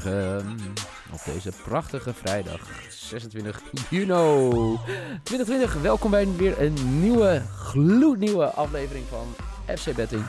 Goedemorgen op deze prachtige vrijdag 26 juni 2020. Welkom bij weer een nieuwe, gloednieuwe aflevering van FC Betting.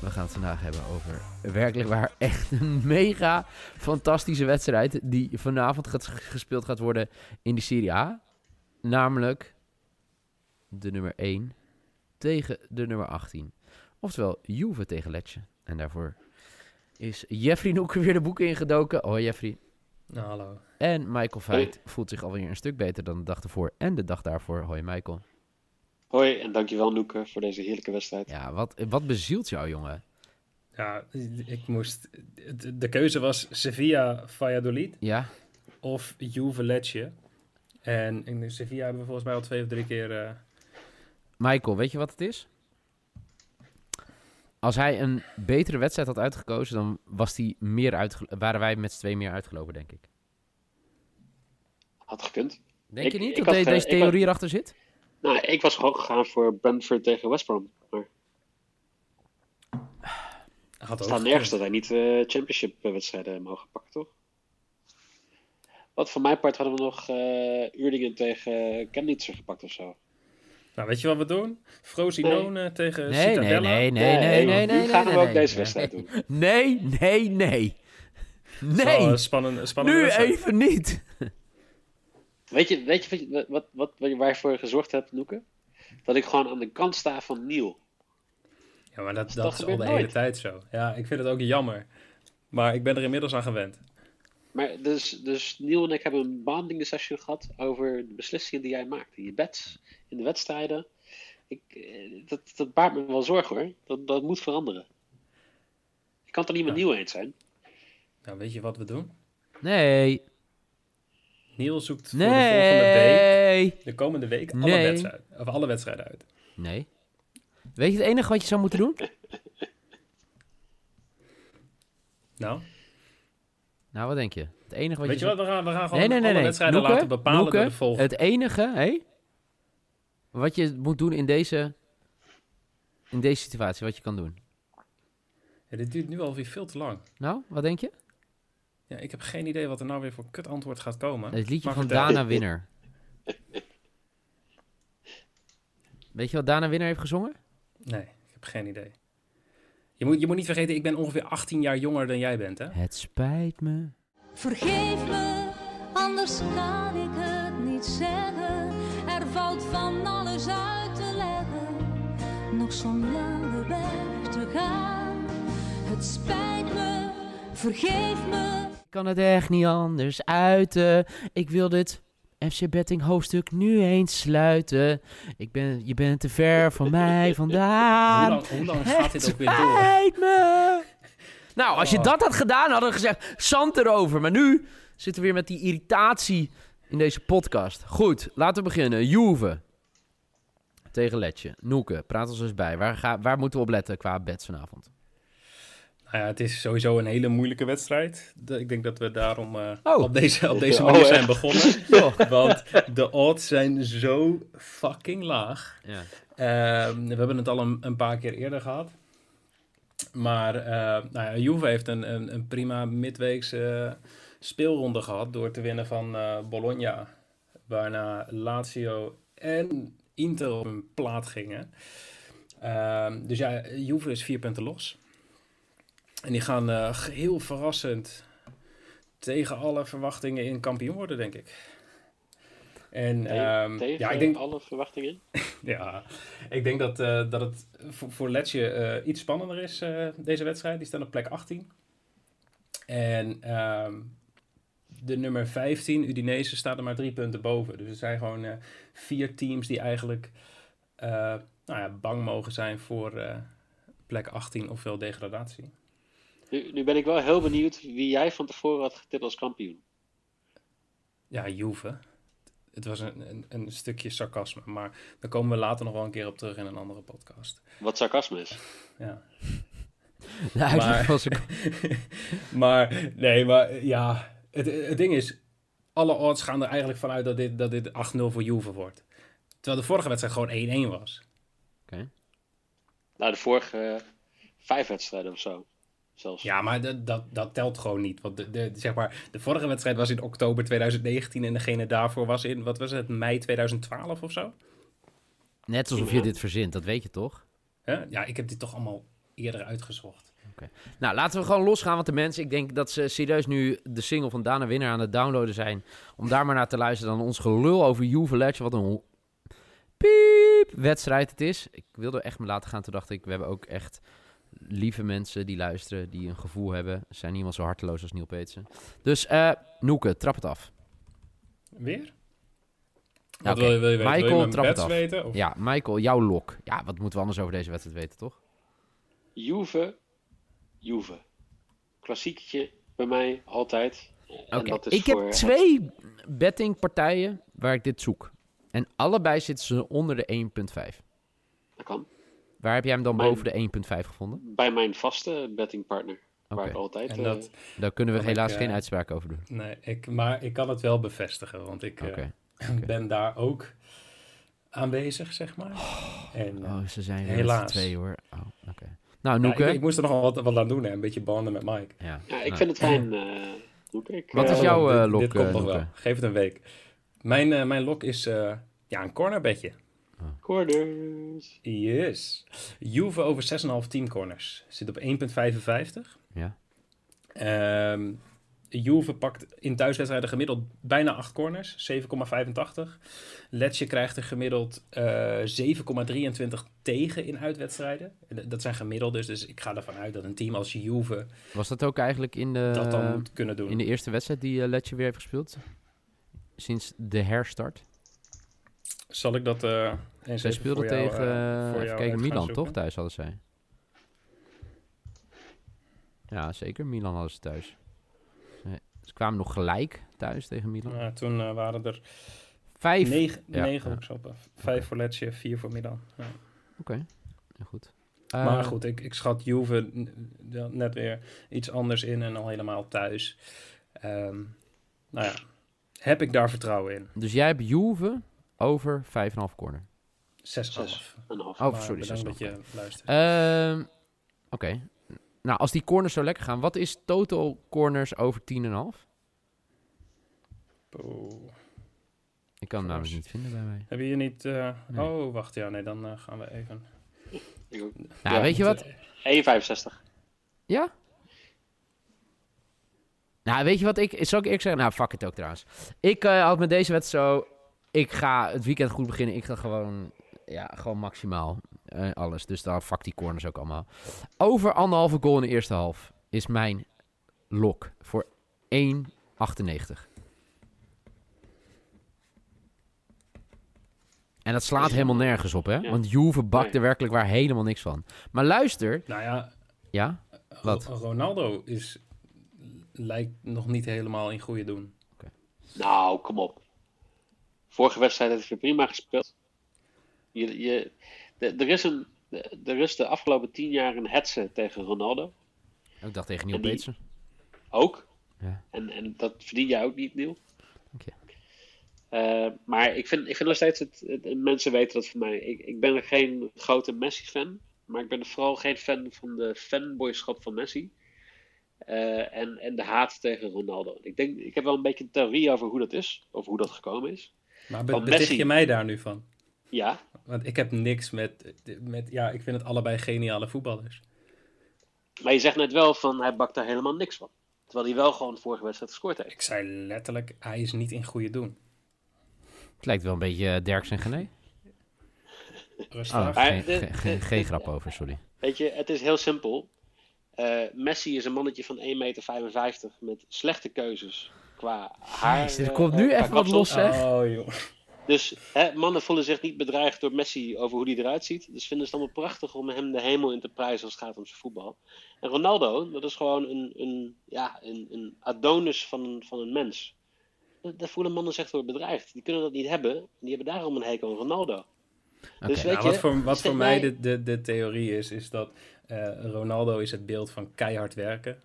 We gaan het vandaag hebben over werkelijk waar echt een mega fantastische wedstrijd die vanavond gespeeld gaat worden in de Serie A. Namelijk de nummer 1 tegen de nummer 18. Oftewel Juve tegen Letje. En daarvoor is Jeffrey Noeken weer de boeken ingedoken. Hoi Jeffrey. Nou, hallo. En Michael Veit voelt zich alweer een stuk beter dan de dag ervoor en de dag daarvoor. Hoi Michael. Hoi en dankjewel Noeke voor deze heerlijke wedstrijd. Ja, wat, wat bezielt jou jongen? Ja, ik moest... De keuze was Sevilla Valladolid Ja? of Juve Lecce. En in Sevilla hebben we volgens mij al twee of drie keer... eh, Michael, weet je wat het is? Als hij een betere wedstrijd had uitgekozen, dan was die meer uitge- waren wij met z'n twee meer uitgelopen, denk ik. Had gekund. Denk Ik- je niet dat had, eh, deze theorie erachter zit? Nou, ik was gewoon gegaan voor Brentford tegen West Brom. Maar had het staat nergens dat hij niet eh championship wedstrijden mogen pakken, toch? Wat voor mijn part hadden we nog eh Uerdingen tegen Chemnitzer gepakt of zo. Nou, weet je wat we doen? Frosinone tegen Nee, nee, nee, nee, nee, nee, nee. gaan nee, we ook nee, deze nee. wedstrijd doen. Nee, nee, nee. Nee, spannende nu wedstrijd. even niet. Weet je, weet je, wat, je- wat, wat, wat, waar je voor gezorgd hebt, Noeke? Dat ik gewoon aan de kant sta van Niel. Ja, maar dat, Dat dat is al de nooit. hele tijd zo. Ja, ik vind het ook jammer. Maar ik ben er inmiddels aan gewend. Maar dus, dus Niel en ik hebben een bonding session gehad over de beslissingen die jij maakt. In je bets, in de wedstrijden. Ik, eh, dat, dat baart me wel zorgen hoor. Dat, dat moet veranderen. Ik kan het er niet met Ja. Niel eens zijn. Nou, weet je wat we doen? Nee, Niel zoekt voor de volgende week, nee, de komende week, alle, Nee. wedstrijden, of alle wedstrijden uit. nee. Weet je het enige wat je zou moeten doen? Nou, Nou, wat denk je? Het enige wat weet je je wat? We gaan, we gaan gewoon Nee, nee, nee, alle nee. wedstrijden Noeke, laten bepalen Noeke, door de volgende. Het enige, hé? Wat je moet doen in deze, in deze situatie, wat je kan doen. Ja, dit duurt nu alweer veel te lang. Nou, wat denk je? Ja, ik heb geen idee wat er nou weer voor kut antwoord gaat komen. Het liedje Maar van vertel. Dana Winner. Weet je wat Dana Winner heeft gezongen? Nee, ik heb geen idee. Je moet, je moet niet vergeten, ik ben ongeveer 18 jaar jonger dan jij bent, hè? Het spijt me. Vergeef me, anders kan ik het niet zeggen. Er valt van alles uit te leggen. Nog zo'n lange weg te gaan. Het spijt me, vergeef me. Ik kan het echt niet anders uiten. Ik wil dit FC Betting hoofdstuk nu eens sluiten. Ik ben, je bent te ver van mij Hoe vandaan. lang, hoe lang gaat dit Het ook weer door? spijt me. Nou, als je Oh. dat had gedaan, hadden we gezegd, zand erover. Maar nu zitten we weer met die irritatie in deze podcast. Goed, laten we beginnen. Juve tegen Letje. Noeke, praat ons eens bij. Waar, ga, waar moeten we op letten qua bets vanavond? Nou ja, het is sowieso een hele moeilijke wedstrijd. De- ik denk dat we daarom eh, Oh. op deze, op deze Oh, manier zijn begonnen. Want de odds zijn zo fucking laag. Ja. Ehm, we hebben het al een, een paar keer eerder gehad. Maar eh nou ja, Juve heeft een, een, een prima midweekse speelronde gehad door te winnen van eh, Bologna. Waarna Lazio en Inter op een plaat gingen. Ehm, dus ja, Juve is vier punten los. En die gaan eh, heel verrassend tegen alle verwachtingen in kampioen worden, denk ik. En Tegen, ehm, tegen ja, ik denk, alle verwachtingen. ja, ik denk dat, eh, dat het voor, voor Letje eh, iets spannender is, deze wedstrijd. Die staan op plek 18. En ehm, de nummer 15, Udinese, staat er maar drie punten boven. Dus er zijn gewoon eh, vier teams die eigenlijk eh, nou ja, bang mogen zijn voor eh, plek 18 ofwel degradatie. Nu, nu ben ik wel heel benieuwd wie jij van tevoren had getipt als kampioen. Ja, Juve. Het was een, een, een stukje sarcasme, maar daar komen we later nog wel een keer op terug in een andere podcast. Wat sarcasme is. Ja. Maar- was maar nee, maar ja, het, het ding is, alle odds gaan er eigenlijk vanuit dat dit, dat dit 8-0 voor Juve wordt. Terwijl de vorige wedstrijd gewoon 1-1 was. Nou, de vorige eh, vijf wedstrijden of zo. Zelfs. Ja, maar dat, dat, dat telt gewoon niet. Want de, de, zeg maar, de vorige wedstrijd was in oktober 2019 en degene daarvoor was in, wat was het, mei 2012 of zo? Net alsof je dit verzint, dat weet je toch? Hè? Ja, ik heb dit toch allemaal eerder uitgezocht. Nou, laten we gewoon losgaan, want de mensen, ik denk dat ze serieus nu de single van Dana Winner aan het downloaden zijn. Om daar maar naar te luisteren dan ons gelul over Juve Lecce. Wat een piep wedstrijd het is. Ik wilde echt me laten gaan, toen dacht ik, we hebben ook echt lieve mensen die luisteren, die een gevoel hebben. Ze zijn niemand zo harteloos als Neil Peetsen. Dus, eh Noeke, trap het af. Weer? Ja, wil, je, wil je weten? Michael, wil je mijn trap het af. weten? Of? Ja, Michael, jouw lok. Ja, wat moeten we anders over deze wedstrijd weten, toch? Juve, Juve. Klassieketje bij mij altijd. En Oké, ik voor heb twee bettingpartijen waar ik dit zoek. En allebei zitten ze onder de 1.5. Dat kan. Waar heb jij hem dan Mijn- boven de 1.5 gevonden? Bij mijn vaste bettingpartner. Waar ik altijd... En eh, dat, Daar kunnen we ik, helaas eh, geen uitspraak over doen. nee, ik, maar ik kan het wel bevestigen, want ik eh, ben daar ook aanwezig, zeg maar. En, eh, Oh, ze zijn helaas. twee hoor. Oh, oké. Nou, ja, ik, ik moest er nog wat, wat aan doen, hè? een beetje banden met Mike. ja. ja, ik Nou, vind het fijn. eh Wat is jouw, eh, dit, lok, Dit komt nog wel. Geef het een week. Mijn, eh, mijn lok is eh, ja, een cornerbedje. Corners. Yes. Juve over 6,5 teamcorners. Zit op 1,55. Ja. Ehm Juve pakt in thuiswedstrijden gemiddeld bijna 8 corners, 7,85. Letje krijgt er gemiddeld eh 7,23 tegen in uitwedstrijden. Dat zijn gemiddeld dus, dus ik ga ervan uit dat een team als Juve Was dat ook eigenlijk in de, dat dan moet kunnen doen. in de eerste wedstrijd die uh, Letje weer heeft gespeeld? Sinds de herstart? Zal ik dat eh eens Zij speelde jou, tegen, eh, eh, jou kijken, Milan toch? Thuis hadden zij. Ja, zeker. Milan hadden ze thuis. Ze kwamen nog gelijk thuis tegen Milan. Ja, toen eh, waren er Vijf. negen, Ja, negen ja. opzoppen. Vijf voor Letje, vier voor Milan. Ja. Oké, goed. maar Eh, goed, ik, ik schat Juve net weer iets anders in en al helemaal thuis. Ehm, nou ja, heb ik daar vertrouwen in? Dus jij hebt Juve over 5,5 corner. 6 Zes. Een half. Oh, Maar sorry, bedankt 6,5. dat je luistert. Nou, als die corners zo lekker gaan, wat is total corners over 10,5? Oeh. Ik kan hem namelijk niet vinden bij mij. Heb je hier niet... eh, Nee. Oh, wacht. Ja, nee, dan eh, gaan we even... Nou, Ja, weet je wat? 1,65. Ja? Nou, weet je wat ik... Zal ik eerlijk zeggen? Nou, fuck het ook trouwens. Ik eh, had met deze wedstrijd zo... Ik ga het weekend goed beginnen. Ik ga gewoon... Ja, gewoon maximaal eh, alles. Dus dan fuck die corners ook allemaal. Over anderhalve goal in de eerste half is mijn lok voor 1,98. En dat slaat helemaal nergens op, hè? Ja. Want Juve bakt Nee. er werkelijk waar helemaal niks van. Maar luister... Nou ja, Ja? Wat? Ro- Ronaldo is, lijkt nog niet helemaal in goede doen. Nou, kom op. Vorige wedstrijd heeft hij prima gespeeld. Je, je, de- er, is een, de- er is de afgelopen tien jaar een hetze tegen Ronaldo. Ik dacht tegen Neil Peetsen. Ook. Ja. En, en dat verdien jij ook niet, Neil. Dank je. Eh, maar ik vind, ik vind nog steeds, het, het- en mensen weten dat van mij, ik, ik ben er geen grote Messi-fan. Maar ik ben vooral geen fan van de fanboyschap van Messi. Eh, en, en de haat tegen Ronaldo. Ik, denk, ik heb wel een beetje een theorie over hoe dat is. Over hoe dat gekomen is. Maar beticht Messi. je mij daar nu van? Ja, Want ik heb niks met, met... Ja, ik vind het allebei geniale voetballers. maar je zegt net wel van hij bakt daar helemaal niks van. Terwijl hij wel gewoon de vorige wedstrijd gescoord heeft. Ik zei letterlijk, hij is niet in goede doen. Het lijkt wel een beetje eh, Derks en Gené. Rustig. Oh, Maar geen, grap over, sorry. Weet je, het is heel simpel. Eh, Messi is een mannetje van 1,55 meter met slechte keuzes qua haar. Jezus, er eh, komt nu qua even wat los, zeg. Oh, joh. Dus hè, mannen voelen zich niet bedreigd door Messi over hoe hij eruit ziet. Dus vinden ze het allemaal prachtig om hem de hemel in te prijzen als het gaat om zijn voetbal. En Ronaldo, dat is gewoon een, een, ja, een, een Adonis van, een- van een mens. Daar voelen mannen zich door bedreigd. Die kunnen dat niet hebben. En die hebben daarom een hekel aan Ronaldo. Dus weet Nou, je, wat voor, wat voor mij de, de, de theorie is, is dat eh, Ronaldo is het beeld van keihard werken.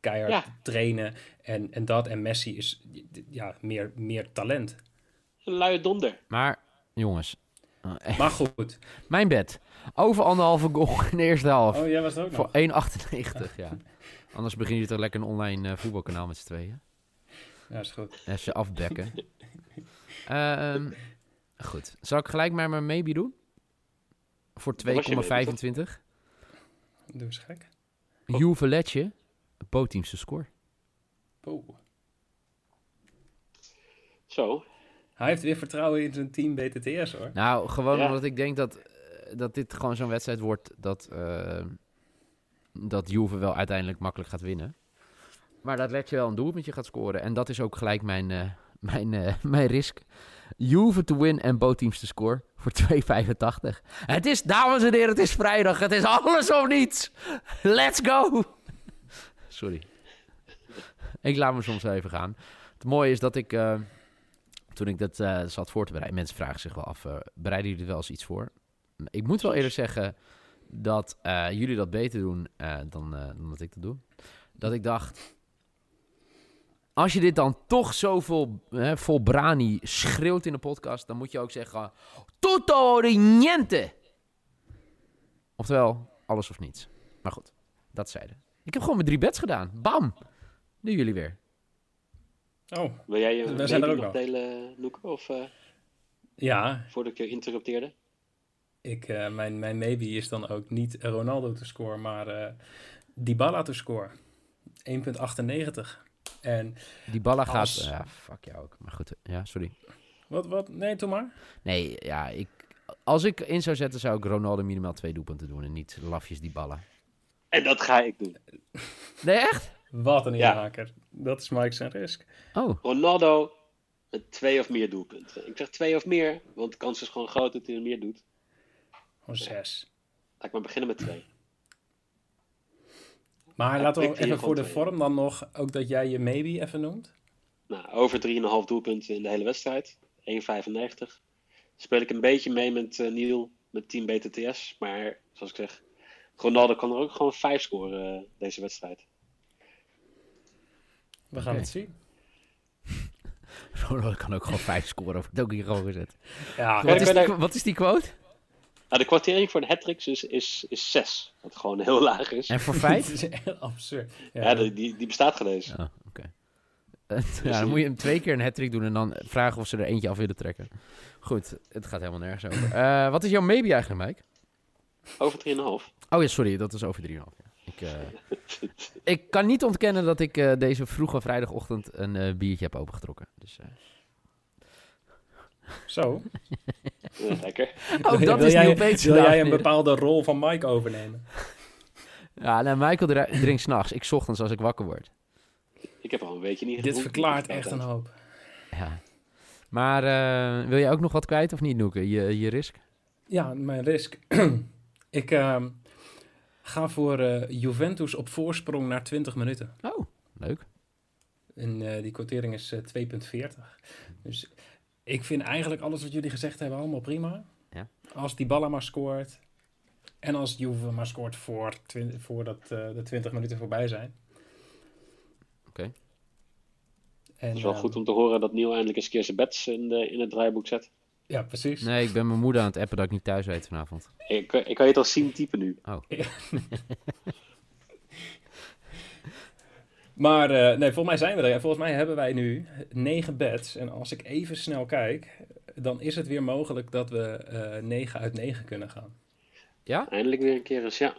keihard Ja. trainen en, en dat. En Messi is ja, meer, meer talent. Luie donder. Maar, jongens, eh, Maar goed. mijn bed. Over anderhalve goal in de eerste helft. Oh, jij was er ook Voor nog. 1,98, ja. Anders begin je toch lekker een online eh, voetbalkanaal met z'n tweeën. Ja, is goed. Als je afbekken. Ehm, goed. Zal ik gelijk maar mijn maybe doen? Voor Dat was je maybe, 2,25. Doe eens gek. Juve Letje, bootteamse score. Oh. Zo. Hij heeft weer vertrouwen in zijn team BTTS hoor. Nou, gewoon Ja. omdat ik denk dat, eh, dat dit gewoon zo'n wedstrijd wordt dat, eh, dat Juve wel uiteindelijk makkelijk gaat winnen. Maar dat Letje wel een doelpuntje gaat scoren. En dat is ook gelijk mijn, eh, mijn, eh, mijn risk. Juve to win en bootteams te score voor 2,85. Het is, dames en heren, het is vrijdag. Het is alles of niets. Let's go. Sorry. Ik laat me soms even gaan. Het mooie is dat ik, eh, toen ik dat eh, zat voor te bereiden, mensen vragen zich wel af, eh, bereiden jullie er wel eens iets voor? Ik moet wel eerlijk zeggen dat eh, jullie dat beter doen dan, dan dat ik dat doe. Dat ik dacht, als je dit dan toch zo vol, hè, brani schreeuwt in de podcast, dan moet je ook zeggen, tutto niente. Oftewel, alles of niets. Maar goed, dat zeiden. Ik heb gewoon mijn drie bets gedaan. Bam! Nu jullie weer. Oh, Wil jij je We zijn er ook nog delen? Of eh, ja. voordat ik je interrupteerde? Ik, eh, mijn, mijn maybe is dan ook niet Ronaldo te scoren, maar eh Dybala te scoren. 1,98. En Die ballen gaat... Als- Ja, fuck jou ook. Maar goed, ja, sorry. wat, wat? Nee, doe maar. Nee, ja, ik, als ik in zou zetten, zou ik Ronaldo minimaal twee doelpunten doen en niet lafjes die ballen. En dat ga ik doen. Nee, echt? Wat een Ja. inhaker. Dat is Mike zijn risk. Oh, Ronaldo met twee of meer doelpunten. Ik zeg twee of meer, want de kans is gewoon groot dat hij er meer doet. Gewoon zes. Laat ik maar beginnen met twee. Maar Ja, laten we even voor de twee. vorm dan nog, ook dat jij je maybe even noemt. Nou, over 3,5 doelpunten in de hele wedstrijd. 1,95. Speel ik een beetje mee met eh Niel, met team BTTS. Maar zoals ik zeg, Ronaldo kan er ook gewoon 5 scoren eh, deze wedstrijd. We gaan het zien. Ronaldo kan ook gewoon vijf scoren. Of het ook hier gewoon gezet. Ja, Wat is, die, er- wat is die quote? Nou, de kwartering voor de hat is, is, is 6. Wat gewoon heel laag is. En voor vijf? is echt absurd. Ja, Ja, die, die, bestaat gelezen. Oh, oké. Ja, dan moet je hem twee keer een hat doen en dan vragen of ze er eentje af willen trekken. Goed, het gaat helemaal nergens over. Eh, wat is jouw maybe eigenlijk, Mike? Over 3,5. Oh ja, sorry, dat is over 3,5. Ja. Ik, eh, ik kan niet ontkennen dat ik eh, deze vroege vrijdagochtend een eh, biertje heb opengetrokken. Dus, eh, Zo. Lekker. ook dat wil is jij, Peets Wil jij een bepaalde rol van Mike overnemen? Ja, nou, Michael drinkt s'nachts. Ik 's ochtends als ik wakker word. Ik heb al een weekje niet Dit gedronken. verklaart echt een hoop. Ja. Maar eh, wil je ook nog wat kwijt of niet, Noeke? Je, je risk? Ja, mijn risk. ik ehm, ga voor eh, Juventus op voorsprong naar 20 minuten. Oh, leuk. En eh, die quotering is eh, 2,40. Dus ik vind eigenlijk alles wat jullie gezegd hebben allemaal prima. Ja. Als die Balla maar scoort. En als Juve maar scoort voor voordat eh, de 20 minuten voorbij zijn. Oké. En, Het is wel goed om te horen dat Neil eindelijk eens een keer zijn bets in, de, in het draaiboek zet. Ja, precies. Nee, ik ben mijn moeder aan het appen dat ik niet thuis weet vanavond. Ik, ik kan je het al zien typen nu. Maar eh, nee, volgens mij zijn we er. En volgens mij hebben wij nu negen bets. En als ik even snel kijk, dan is het weer mogelijk dat we eh 9 uit 9 kunnen gaan. Ja? Eindelijk weer een keer eens, ja.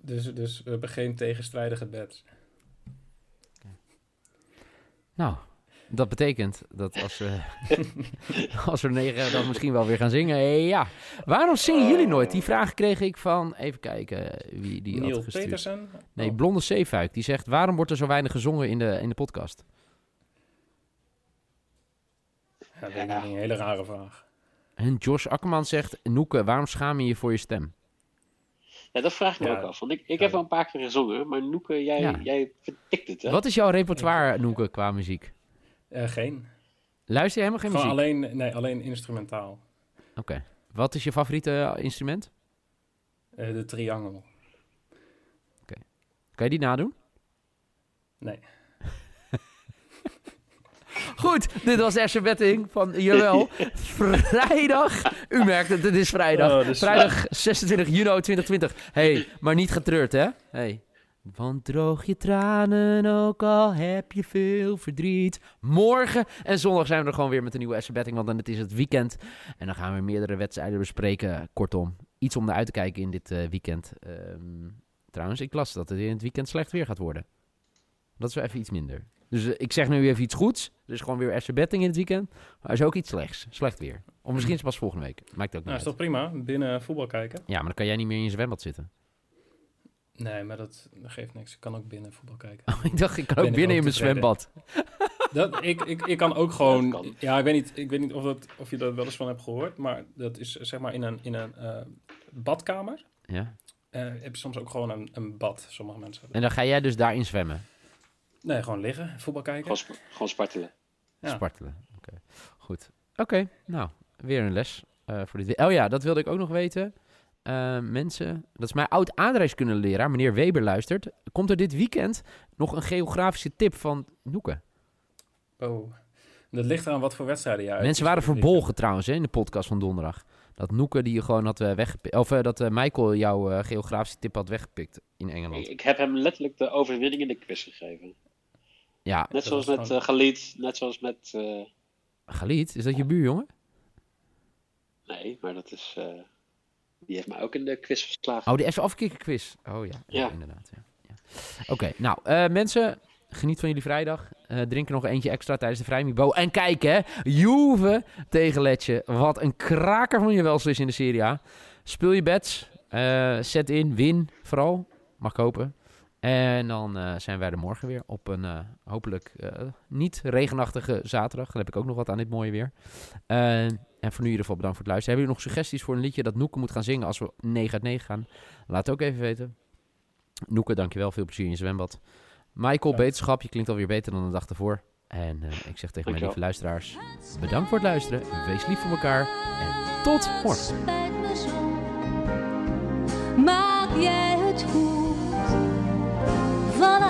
Dus, dus we hebben geen tegenstrijdige bets. Nou, dat betekent dat als we, als we negen dan misschien wel weer gaan zingen. Eh, ja. Waarom zingen jullie nooit? Die vraag kreeg ik van, even kijken wie die Neil had gestuurd. Petersen? Nee, Oh. Blonde Zeefuik. Die zegt, waarom wordt er zo weinig gezongen in de, in de podcast? Ja, dat is een hele rare vraag. En Josh Akkerman zegt, Noeke, waarom schaam je je voor je stem? Ja, dat vraag ik me Ja. ook af. Want ik, ik heb wel een paar keer gezongen, maar Noeke, jij, Ja. jij vertikt het, hè? Wat is jouw repertoire, Noeke, qua muziek? Eh, geen. Luister je helemaal geen Gewoon muziek? alleen, nee, alleen instrumentaal. Oké. Wat is je favoriete eh, instrument? Eh, de triangel. Kan je die nadoen? Nee. Goed, dit was Asher Betting van Jawel. vrijdag. U merkt het, het is vrijdag. Oh, Vrijdag 26 juni 2020. hey, maar niet getreurd, hè? hey. Want droog je tranen, ook al heb je veel verdriet. Morgen en zondag zijn we er gewoon weer met een nieuwe Asher Betting, want dan het is het weekend. En dan gaan we meerdere wedstrijden bespreken. Kortom, iets om naar uit te kijken in dit eh, weekend. Ehm, trouwens, ik las dat het in het weekend slecht weer gaat worden. Dat is wel even iets minder. Dus eh, ik zeg nu even iets goeds. Dus gewoon weer Asher Betting in het weekend. Maar er is ook iets slechts. Slecht weer. Of misschien is het pas volgende week. Maakt ook niet Nou, is uit. toch prima? Binnen voetbal kijken? Ja, maar dan kan jij niet meer in je zwembad zitten. Nee, maar dat, dat geeft niks. Ik kan ook binnen voetbal kijken. Oh, ik dacht, ik kan ook binnen in mijn zwembad. Dat, ik, ik, ik kan ook gewoon... Kan. Ja, ik weet niet, ik weet niet of, dat, of je dat wel eens van hebt gehoord. Maar dat is zeg maar in een, in een eh, badkamer. Ja. eh, heb je soms ook gewoon een, een bad, sommige mensen. En dan ga jij dus daarin zwemmen. Nee, gewoon liggen, voetbal kijken. Gewoon, sp- gewoon spartelen. Ja. Spartelen. Oké, goed. Oké, nou, weer een les eh, voor dit. Oh ja, dat wilde ik ook nog weten. Eh, mensen, dat is mijn oud aardrijkskundeleraar, meneer Weber, luistert. Komt er dit weekend nog een geografische tip van Noeke? Oh. Dat ligt eraan wat voor wedstrijden je uit. Mensen waren verbolgen trouwens hè, in de podcast van donderdag. Dat Noeke die je gewoon had uh, weggepikt. Of uh, dat uh, Michael jouw uh, geografische tip had weggepikt in Engeland. Ik, heb hem letterlijk de overwinning in de quiz gegeven. Ja. Net zoals met uh, Galit, net zoals met... Uh... Galit? Is dat je buurjongen? Nee, maar dat is... Die heeft mij ook in de quiz verslagen. Oh, de even afkikken quiz. Oh ja, ja. ja. inderdaad. Ja. ja. Oké, okay, nou uh, mensen, geniet van jullie vrijdag. Uh, drink er nog eentje extra tijdens de Vrijmibo. En kijk hè, Juve tegen Letje. Wat een kraker van je welslis in de Serie A. Speel je bets, uh, zet in, win vooral. Mag ik hopen. En dan uh, zijn wij er morgen weer op een uh, hopelijk uh, niet regenachtige zaterdag. Dan heb ik ook nog wat aan dit mooie weer. en voor nu in ieder geval bedankt voor het luisteren. Hebben jullie nog suggesties voor een liedje dat Noeke moet gaan zingen als we 9 uit 9 gaan? Laat het ook even weten. Noeke, dankjewel. Veel plezier in je zwembad. Michael, ja. beterschap. Je klinkt alweer beter dan de dag ervoor. En ik zeg tegen mijn lieve luisteraars, bedankt voor het luisteren. Wees lief voor elkaar. En tot morgen. Maar Havana.